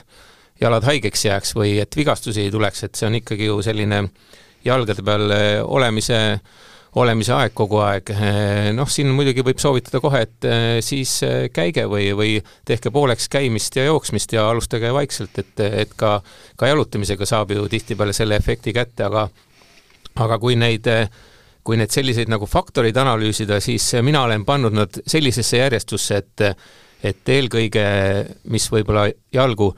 jalad haigeks jääks või et vigastusi ei tuleks, et see on ikkagi ju selline jalgade peal eh, olemise, olemise aeg kogu aeg. Eh, noh, siin muidugi võib soovitada kohe, et eh, siis käige või, või tehke pooleks käimist ja jooksmist ja alustage vaikselt, et, et ka, ka jalutamisega saab ju tihtipeale selle efekti kätte, aga aga kui neid kui neid selliseid nagu faktoreid analüüsida, siis mina olen pannud nad sellisesse järjestusse, et et eelkõige, mis võib-olla jalgu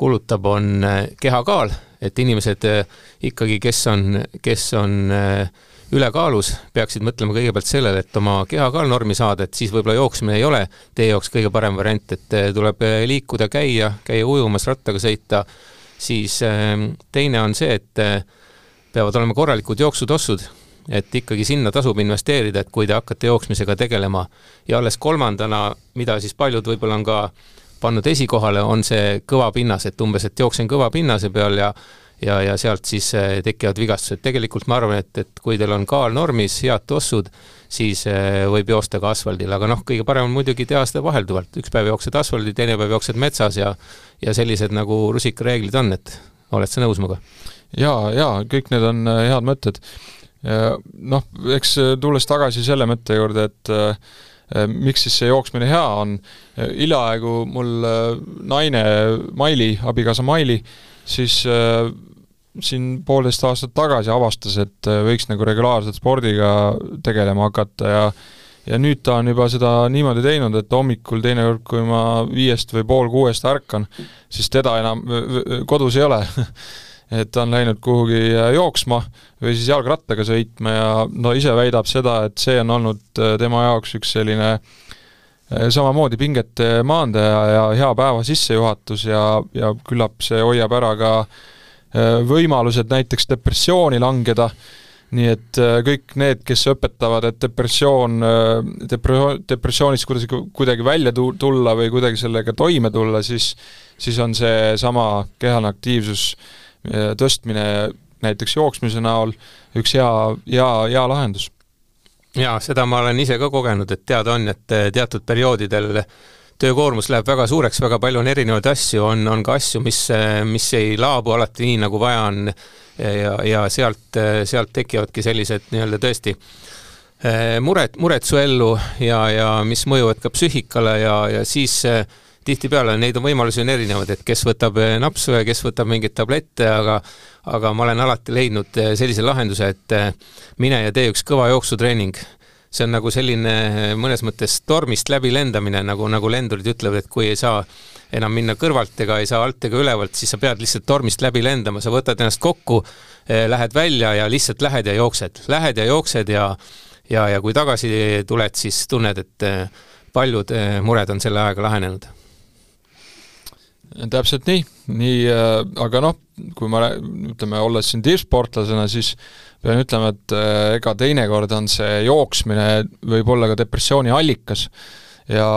kulutab, on kehakaal, et inimesed äh, ikkagi, kes on, kes on äh, ülekaalus, peaksid mõtlema kõigepealt sellele, et oma kehakaal normi saada, et siis võib-olla jooksmine ei ole teie jaoks kõige parem variant, et tuleb liikuda, käia, käia ujumas, rattaga sõita, siis ähm, teine on see, et peavad olema korralikud jooksutossud, et ikkagi sinna tasub investeerida, et kui te hakkate jooksmisega tegelema. Ja alles kolmandana, mida siis paljud võib-olla on ka pannud esikohale, on see kõva pinnas, et umbes, et jooksen kõva pinnase peal ja ja, ja sealt siis eh, tekivad vigastused. tegelikult ma arvan, et, et kui teil on kaal normis, head tossud, siis eh, võib joosta ka asfaldil, aga noh, kõige parem on muidugi teha seda vahelduvalt, üks päev jooksed asfaldil, teine päev jooksed metsas ja ja sellised nagu rusikareeglid on, et oled sa nõus minuga? jaa, jaa, kõik need on eh, head mõtted. Noh, eks tulles tagasi selle mõtte juurde, et Äh, miks siis see jooksmine hea on, äh, hiljaaegu mul äh, naine Maili, abikaasa Maili, siis siin poolteist aastat tagasi avastas, et võiks nagu regulaarselt spordiga tegelema hakata ja ja nüüd ta on juba seda niimoodi teinud, et hommikul teinekord, kui ma viiest või pool kuuest ärkan, siis teda enam kodus ei ole et ta on läinud kuhugi jooksma või siis jalgrattaga sõitma ja no ise väidab seda, et see on olnud äh, tema jaoks üks selline äh, samamoodi pingete maandaja ja hea päeva sissejuhatus ja, ja küllap see hoiab ära ka äh, võimalused näiteks depressiooni langeda, nii et äh, kõik need, kes õpetavad, et depressioon, depre-, depressioonist kuidas kuidagi välja tu-, tulla või kuidagi sellega toime tulla, siis siis on seesama kehaline aktiivsus tõstmine näiteks jooksmise näol üks hea, hea, hea lahendus. jaa, seda ma olen ise ka kogenud, et teada on, et teatud perioodidel töökoormus läheb väga suureks, väga palju on erinevaid asju, on, on ka asju, mis, mis ei laabu alati nii, nagu vaja on ja, ja sealt, sealt tekivadki sellised nii-öelda tõesti mured, mured su ellu ja, ja mis mõjuvad ka psüühikale ja, ja siis eh, tihtipeale neid on võimalusi on erinevad, et kes võtab eh, napsu ja kes võtab mingeid tablette, aga aga ma olen alati leidnud sellise lahenduse, et mine ja tee üks kõva jooksutreening. See on nagu selline mõnes mõttes tormist läbi lendamine, nagu, nagu lendurid ütlevad, et kui ei saa enam minna kõrvalt ega ei saa alt ega ülevalt, siis sa pead lihtsalt tormist läbi lendama, sa võtad ennast kokku, eh, lähed välja ja lihtsalt lähed ja jooksed, lähed ja jooksed ja ja, ja kui tagasi tuled, siis tunned, et eh, paljud eh, mured on selle ajaga lahenenud täpselt nii, nii, aga noh, kui ma ütleme, olles siin tippsportlasena, siis pean ütlema, et äh, ega teinekord on see jooksmine võib olla ka depressiooni allikas. Ja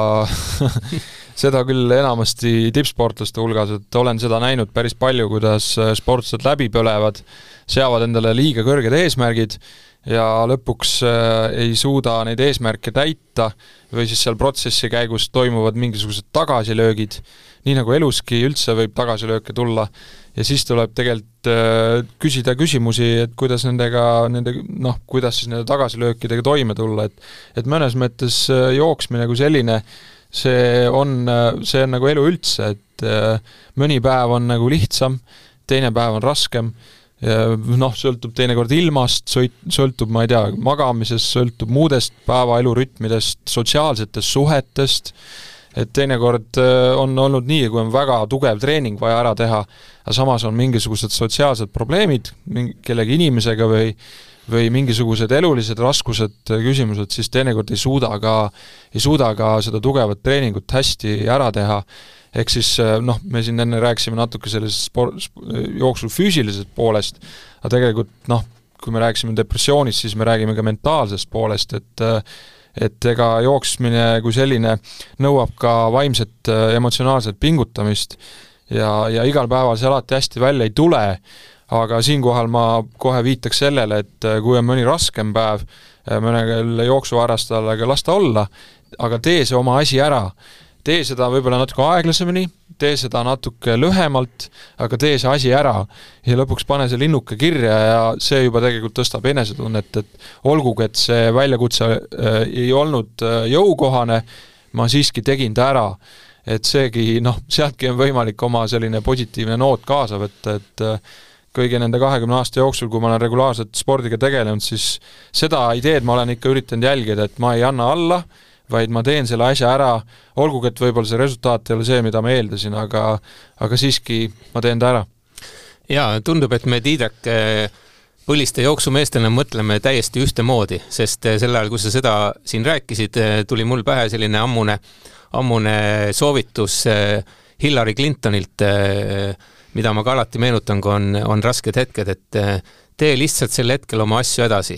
seda küll enamasti tippsportlaste hulgas, et olen seda näinud päris palju, kuidas äh, sportlased läbi põlevad, seavad endale liiga kõrged eesmärgid ja lõpuks äh, ei suuda neid eesmärke täita või siis seal protsessi käigus toimuvad mingisugused tagasilöögid, nii nagu eluski üldse võib tagasilööke tulla. Ja siis tuleb tegelikult äh, küsida küsimusi, et kuidas nendega, nende noh, kuidas siis nende tagasilöökidega toime tulla, et et mõnes mõttes äh, jooksmine kui selline, see on, see on nagu elu üldse, et mõni päev on nagu lihtsam, teine päev on raskem, noh, sõltub teinekord ilmast, sõltub, ma ei tea, magamisest, sõltub muudest päevaelu rütmidest, sotsiaalsetest suhetest, et teinekord äh, on olnud nii, kui on väga tugev treening vaja ära teha, aga samas on mingisugused sotsiaalsed probleemid mingi, kellegi inimesega või või mingisugused elulised raskused, äh, küsimused, siis teinekord ei suuda ka, ei suuda ka seda tugevat treeningut hästi ära teha, ehk siis äh, noh, me siin enne rääkisime natuke sellest spor-, jooksu füüsilisest poolest, aga tegelikult noh, kui me rääkisime depressioonist, siis me räägime ka mentaalsest poolest, et et ega jooksmine kui selline nõuab ka vaimset äh, emotsionaalset pingutamist ja, ja igal päeval see alati hästi välja ei tule, aga siinkohal ma kohe viitaks sellele, et äh, kui on mõni raskem päev äh, mõnel jooksuharrastajal, aga las ta olla, aga tee see oma asi ära. Tee seda võib-olla natuke aeglasemini, tee seda natuke lühemalt, aga tee see asi ära ja lõpuks pane see linnuke kirja ja see juba tegelikult tõstab enesetunnet, et olgugi, et see väljakutse äh, ei olnud äh, jõukohane, ma siiski tegin ta ära. et seegi noh, sealtki on võimalik oma selline positiivne noot kaasa võtta, et äh, kõigi nende kahekümne aasta jooksul, kui ma olen regulaarselt spordiga tegelenud, siis seda ideed ma olen ikka üritanud jälgida, et ma ei anna alla, vaid ma teen selle asja ära, olgugi et võib-olla see resultaat ei ole see, mida ma eeldasin, aga aga siiski ma teen ta ära. jaa, tundub, et me Tiidrak eh, põliste jooksumeestena mõtleme täiesti ühtemoodi, sest eh, sel ajal, kui sa seda siin rääkisid, eh, tuli mul pähe selline ammune, ammune soovitus Hillary Clintonilt, mida ma ka alati meenutan, kui on, on rasked hetked, et tee lihtsalt sel hetkel oma asju edasi.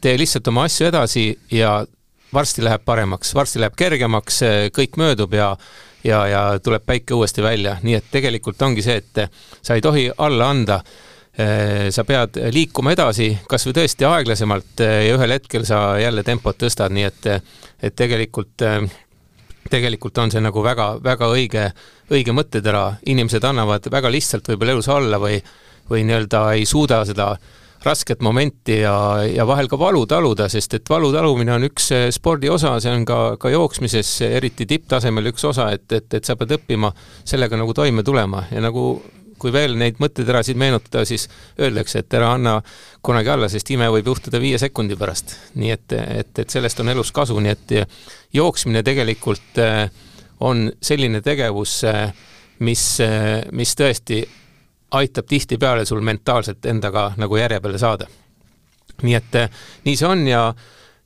tee lihtsalt oma asju edasi ja varsti läheb paremaks, varsti läheb kergemaks, kõik möödub ja ja, ja tuleb päike uuesti välja, nii et tegelikult ongi see, et sa ei tohi alla anda. sa pead liikuma edasi, kas või tõesti aeglasemalt ja ühel hetkel sa jälle tempot tõstad, nii et, et tegelikult tegelikult on see nagu väga, väga õige, õige mõttetera, inimesed annavad väga lihtsalt võib-olla elus alla või, või nii-öelda ei suuda seda äh, rasket momenti ja, ja vahel ka valu taluda, sest et valu talumine on üks eh, spordi osa, see on ka, ka jooksmises, eriti tipptasemel üks osa, et, et, et sa pead õppima sellega nagu toime tulema ja nagu kui veel neid mõtteterasid meenutada, siis öeldakse, et ära anna kunagi alla, sest ime võib juhtuda viie sekundi pärast. nii et, et, et sellest on elus kasu, nii et jooksmine tegelikult eh, on selline tegevus, eh, mis, mis tõesti aitab tihtipeale sul mentaalselt endaga nagu järje peale saada. nii et eh, nii see on ja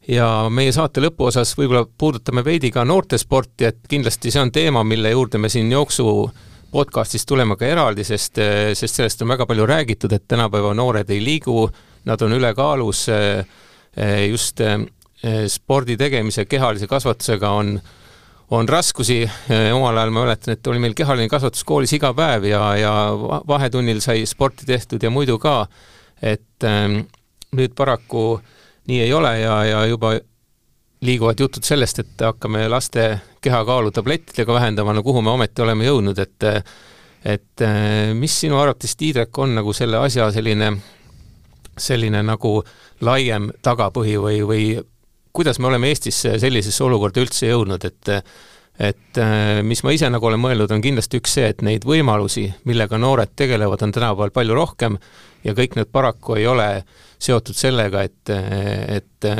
ja meie saate lõpuosas võib-olla puudutame veidi ka noortesporti, et kindlasti see on teema, mille juurde me siin jooksu podcastis tuleme ka eraldi, sest, eh, sest sellest on väga palju räägitud, et tänapäeva noored ei liigu nad on ülekaalus, just spordi tegemise, kehalise kasvatusega on on raskusi, omal ajal ma mäletan, et oli meil kehaline kasvatus koolis iga päev ja, ja vahetunnil sai sporti tehtud ja muidu ka, et ähm, nüüd paraku nii ei ole ja, ja juba liiguvad jutud sellest, et hakkame laste kehakaalu tablettidega vähendama, no kuhu me ometi oleme jõudnud, et et äh, mis sinu arvates, Tiidrek, on nagu selle asja selline, selline nagu laiem tagapõhi või, või kuidas me oleme Eestis sellisesse olukorda üldse jõudnud, et et äh, mis ma ise nagu olen mõelnud, on kindlasti üks see, et neid võimalusi, millega noored tegelevad, on tänapäeval palju rohkem ja kõik need paraku ei ole seotud sellega, et, et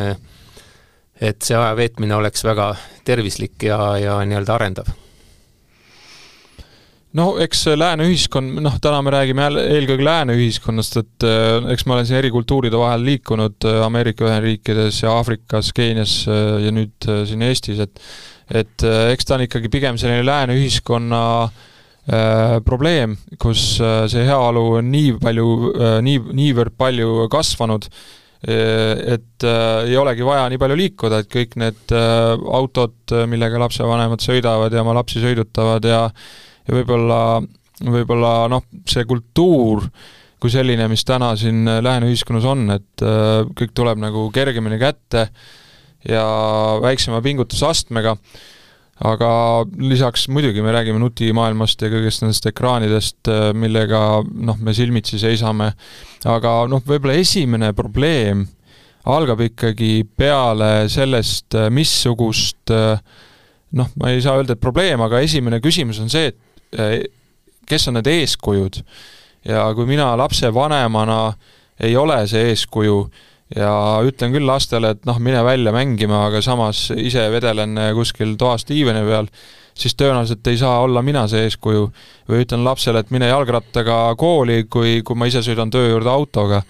et see aja veetmine oleks väga tervislik ja, ja nii-öelda arendav no eks lääne ühiskond, noh, täna me räägime jälle eelkõige lääne ühiskonnast, et äh, eks ma olen siin eri kultuuride vahel liikunud äh, Ameerika Ühendriikides ja Aafrikas, Keenias äh, ja nüüd siin Eestis, et et eks ta on ikkagi pigem selline lääne ühiskonna äh, probleem, kus see heaolu on nii palju nii, niivõrd palju kasvanud, et äh, ei olegi vaja nii palju liikuda, et kõik need äh, autod, millega lapsevanemad sõidavad ja oma lapsi sõidutavad ja ja võib-olla, võib-olla noh, see kultuur kui selline, mis täna siin lääne ühiskonnas on, et äh, kõik tuleb nagu kergemini kätte ja väiksema pingutusastmega, aga lisaks muidugi me räägime nutimaailmast ja kõigest nendest ekraanidest, äh, millega noh, me silmitsi seisame, aga noh, võib-olla esimene probleem algab ikkagi peale sellest, äh, missugust noh, ma ei saa öelda, et probleem, aga esimene küsimus on see, et Äh, kes on need eeskujud ja kui mina lapsevanemana ei ole see eeskuju ja ütlen küll lastele, et noh, mine välja mängima, aga samas ise vedelen kuskil toas diivani peal, siis tõenäoliselt ei saa olla mina see eeskuju. või ütlen lapsele, et mine jalgrattaga kooli, kui, kui ma ise sõidan töö juurde autoga.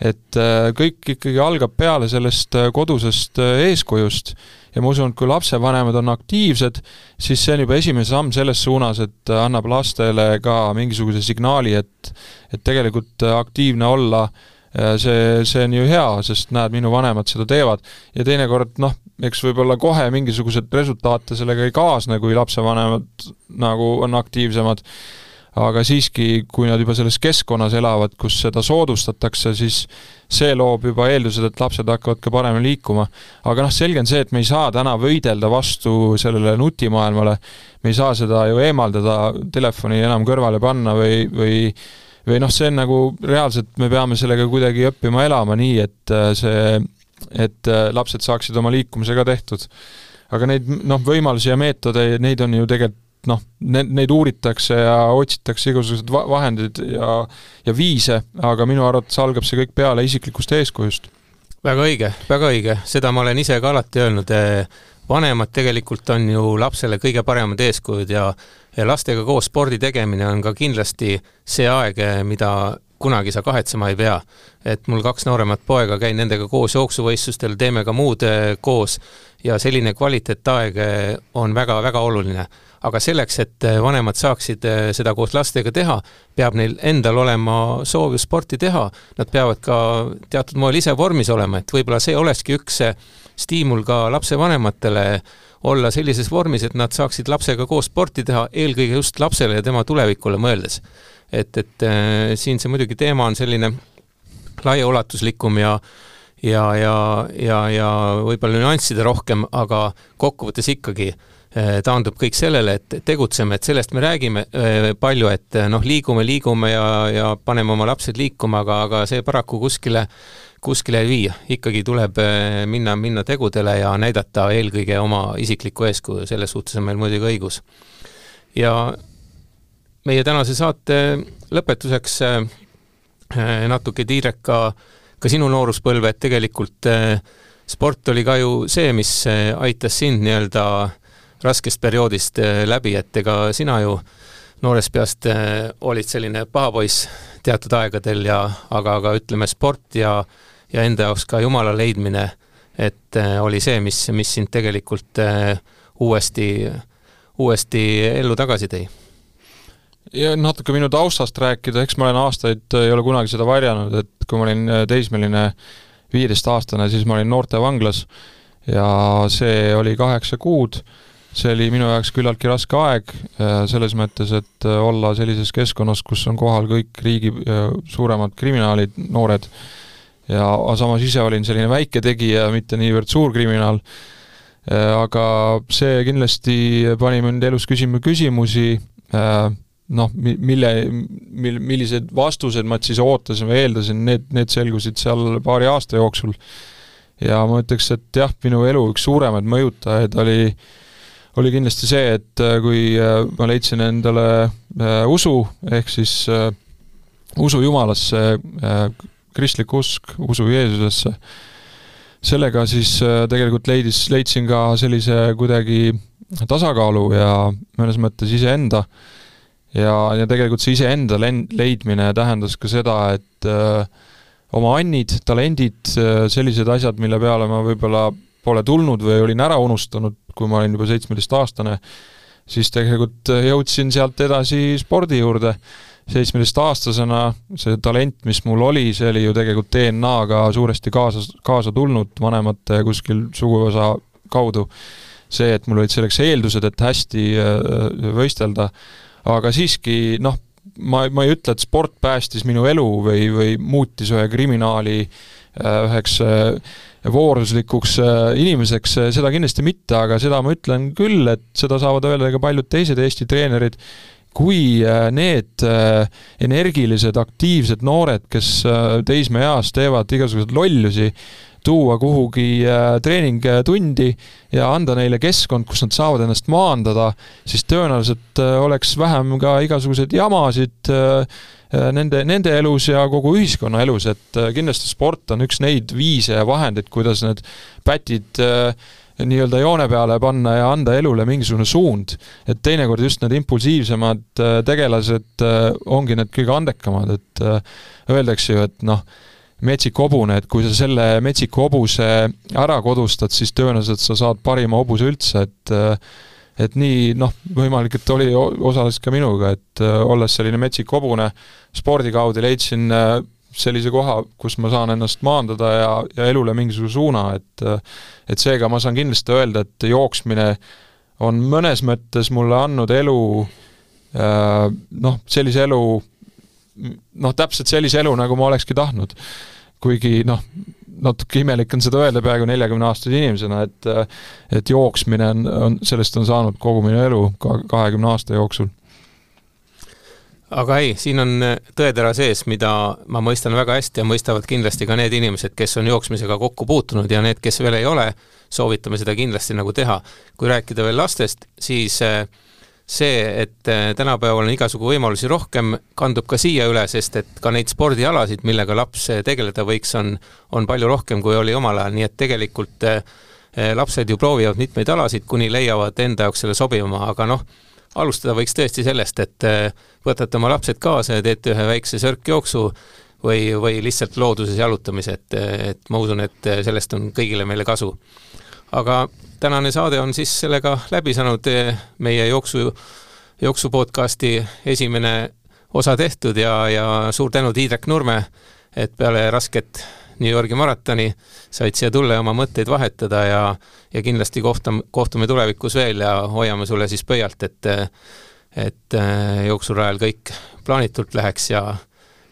et äh, kõik ikkagi algab peale sellest äh, kodusest eeskujust ja ma usun, et kui lapsevanemad on aktiivsed, siis see on juba esimene samm selles suunas, et annab lastele ka mingisuguse signaali, et et tegelikult aktiivne olla, see, see on ju hea, sest näed, minu vanemad seda teevad. ja teinekord noh, eks võib-olla kohe mingisuguseid resultaate sellega ei kaasne, kui lapsevanemad nagu on aktiivsemad aga siiski, kui nad juba selles keskkonnas elavad, kus seda soodustatakse, siis see loob juba eeldused, et lapsed hakkavad ka paremini liikuma. aga noh, selge on see, et me ei saa täna võidelda vastu sellele nutimaailmale, me ei saa seda ju eemaldada, telefoni enam kõrvale panna või, või või noh, see on nagu reaalselt, me peame sellega kuidagi õppima elama nii, et äh, see, et äh, lapsed saaksid oma liikumisega tehtud. aga neid noh, võimalusi ja meetodeid, neid on ju tegelikult noh, need, neid uuritakse ja otsitakse igasuguseid vahendeid ja, ja viise, aga minu arvates algab see kõik peale isiklikust eeskujust. väga õige, väga õige, seda ma olen ise ka alati öelnud, eh, vanemad tegelikult on ju lapsele kõige paremad eeskujud ja ja lastega koos spordi tegemine on ka kindlasti see aeg, eh, mida kunagi sa kahetsema ei pea. et mul kaks nooremat poega, käin nendega koos jooksuvõistlustel, teeme ka muud eh, koos ja selline kvaliteetaeg on väga-väga oluline aga selleks, et äh, vanemad saaksid äh, seda koos lastega teha, peab neil endal olema soov ju sporti teha, nad peavad ka teatud moel ise vormis olema, et võib-olla see olekski üks stiimul ka lapsevanematele olla sellises vormis, et nad saaksid lapsega koos sporti teha, eelkõige just lapsele ja tema tulevikule mõeldes. et, et äh, siin see muidugi teema on selline laiaulatuslikum ja ja, ja, ja, ja võib-olla nüansside rohkem, aga kokkuvõttes ikkagi äh, Äh, taandub kõik sellele, et tegutseme, et sellest me räägime äh, palju, et äh, noh, liigume, liigume ja, ja paneme oma lapsed liikuma, aga, aga see paraku kuskile, kuskile ei vii. ikkagi tuleb minna, minna tegudele ja näidata eelkõige oma isiklikku eeskuju, selles suhtes on meil muidugi õigus. ja meie tänase saate lõpetuseks natuke, Tiirek, ka, ka sinu nooruspõlve, et tegelikult sport oli ka ju see, mis aitas sind nii-öelda äh, raskest perioodist äh, läbi, et ega sina ju noorest peast äh, olid selline pahapoiss teatud aegadel ja aga, aga ütleme, sport ja, ja enda jaoks ka Jumala leidmine, et äh, oli see, mis, mis sind tegelikult uuesti, uuesti ellu tagasi tõi. Ja natuke minu taustast rääkida, eks ma olen aastaid, ei ole kunagi seda varjanud, et kui ma olin teismeline viieteistaastane, siis ma olin noortevanglas ja see oli kaheksa kuud, see oli minu jaoks küllaltki raske aeg, selles mõttes, et olla sellises keskkonnas, kus on kohal kõik riigi suuremad kriminaalid, noored, ja samas ise olin selline väike tegija, mitte niivõrd suur kriminaal, aga see kindlasti pani mind elus küsima küsimusi, noh, mille, mil-, millised vastused ma siis ootasin või eeldasin, need, need selgusid seal paari aasta jooksul. ja ma ütleks, et jah, minu elu üks suuremaid mõjutajaid oli, oli kindlasti see, et äh, kui äh, ma leidsin endale äh, usu, ehk siis usu Jumalasse kristlik usk, usu Jeesusesse, sellega siis tegelikult leidis, leidsin ka sellise kuidagi tasakaalu ja mõnes mõttes iseenda. Ja, ja tegelikult see iseenda leidmine tähendas ka seda, et äh, oma annid, talendid, sellised asjad, mille peale ma võib-olla pole tulnud või olin ära unustanud, kui ma olin juba seitsmeteistaastane, siis tegelikult äh, jõudsin sealt edasi spordi juurde. seitsmeteistaastasena see talent, mis mul oli, see oli ju tegelikult DNA-ga suuresti kaasa, kaasa tulnud vanemate kuskil suguvõsa kaudu. see, et mul olid selleks eeldused, et hästi võistelda aga siiski noh, ma, ma ei ütle, et sport päästis minu elu või, või muutis ühe kriminaali äh, üheks äh, vooruslikuks äh, inimeseks, seda kindlasti mitte, aga seda ma ütlen küll, et seda saavad öelda ka paljud teised Eesti treenerid, kui need energilised, aktiivsed noored, kes teismeeas teevad igasuguseid lollusi, tuua kuhugi äh, treeningtundi ja anda neile keskkond, kus nad saavad ennast maandada, siis tõenäoliselt äh, oleks vähem ka igasuguseid jamasid äh, nende, nende elus ja kogu ühiskonna elus, et kindlasti sport on üks neid viise ja vahendeid, kuidas need pätid nii-öelda joone peale panna ja anda elule mingisugune suund. et teinekord just need impulsiivsemad tegelased ongi need kõige andekamad, et öeldakse ju, et noh, metsik hobune, et kui sa selle metsiku hobuse ära kodustad, siis tõenäoliselt sa saad parima hobuse üldse, et et nii noh, võimalik, et oli osaliselt ka minuga, et olles selline metsik hobune, spordi kaudu leidsin sellise koha, kus ma saan ennast maandada ja, ja elule mingisuguse suuna, et et seega ma saan kindlasti öelda, et jooksmine on mõnes mõttes mulle andnud elu noh, sellise elu noh, täpselt sellise elu, nagu ma olekski tahtnud. Kuigi noh, natuke imelik on seda öelda peaaegu neljakümne-aastase inimesena, et et jooksmine on, on, sellest on saanud kogu minu elu ka kahekümne aasta jooksul. aga ei, siin on tõetera sees, mida ma mõistan väga hästi ja mõistavad kindlasti ka need inimesed, kes on jooksmisega kokku puutunud ja need, kes veel ei ole, soovitame seda kindlasti nagu teha. kui rääkida veel lastest, siis äh, see, et äh, tänapäeval on igasugu võimalusi rohkem, kandub ka siia üle, sest et ka neid spordialasid, millega laps äh, tegeleda võiks, on, on palju rohkem, kui oli omal ajal, nii et tegelikult äh, lapsed ju proovivad mitmeid alasid, kuni leiavad enda jaoks selle sobivama, aga noh, alustada võiks tõesti sellest, et võtate oma lapsed kaasa ja teete ühe väikse sörkjooksu või, või lihtsalt looduses jalutamise, et, et ma usun, et sellest on kõigile meile kasu. aga tänane saade on siis sellega läbi saanud, meie jooksu, jooksu podcasti esimene osa tehtud ja, ja suur tänu, Tiidrek Nurme, et peale rasket New Yorgi maratoni said siia tulla ja oma mõtteid vahetada ja, ja kindlasti kohtam-, kohtume tulevikus veel ja hoiame sulle siis pöialt, et et jooksurajal kõik plaanitult läheks ja,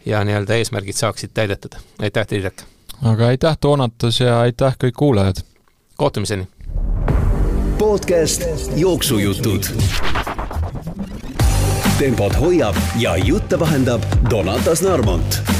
ja nii-öelda eesmärgid saaksid täidetud. aitäh, Tiidrek! aga aitäh, Toonatas, ja aitäh kõik kuulajad! kohtumiseni! Podcast Jooksujutud. tempot hoiab ja jutte vahendab Donatas Narmont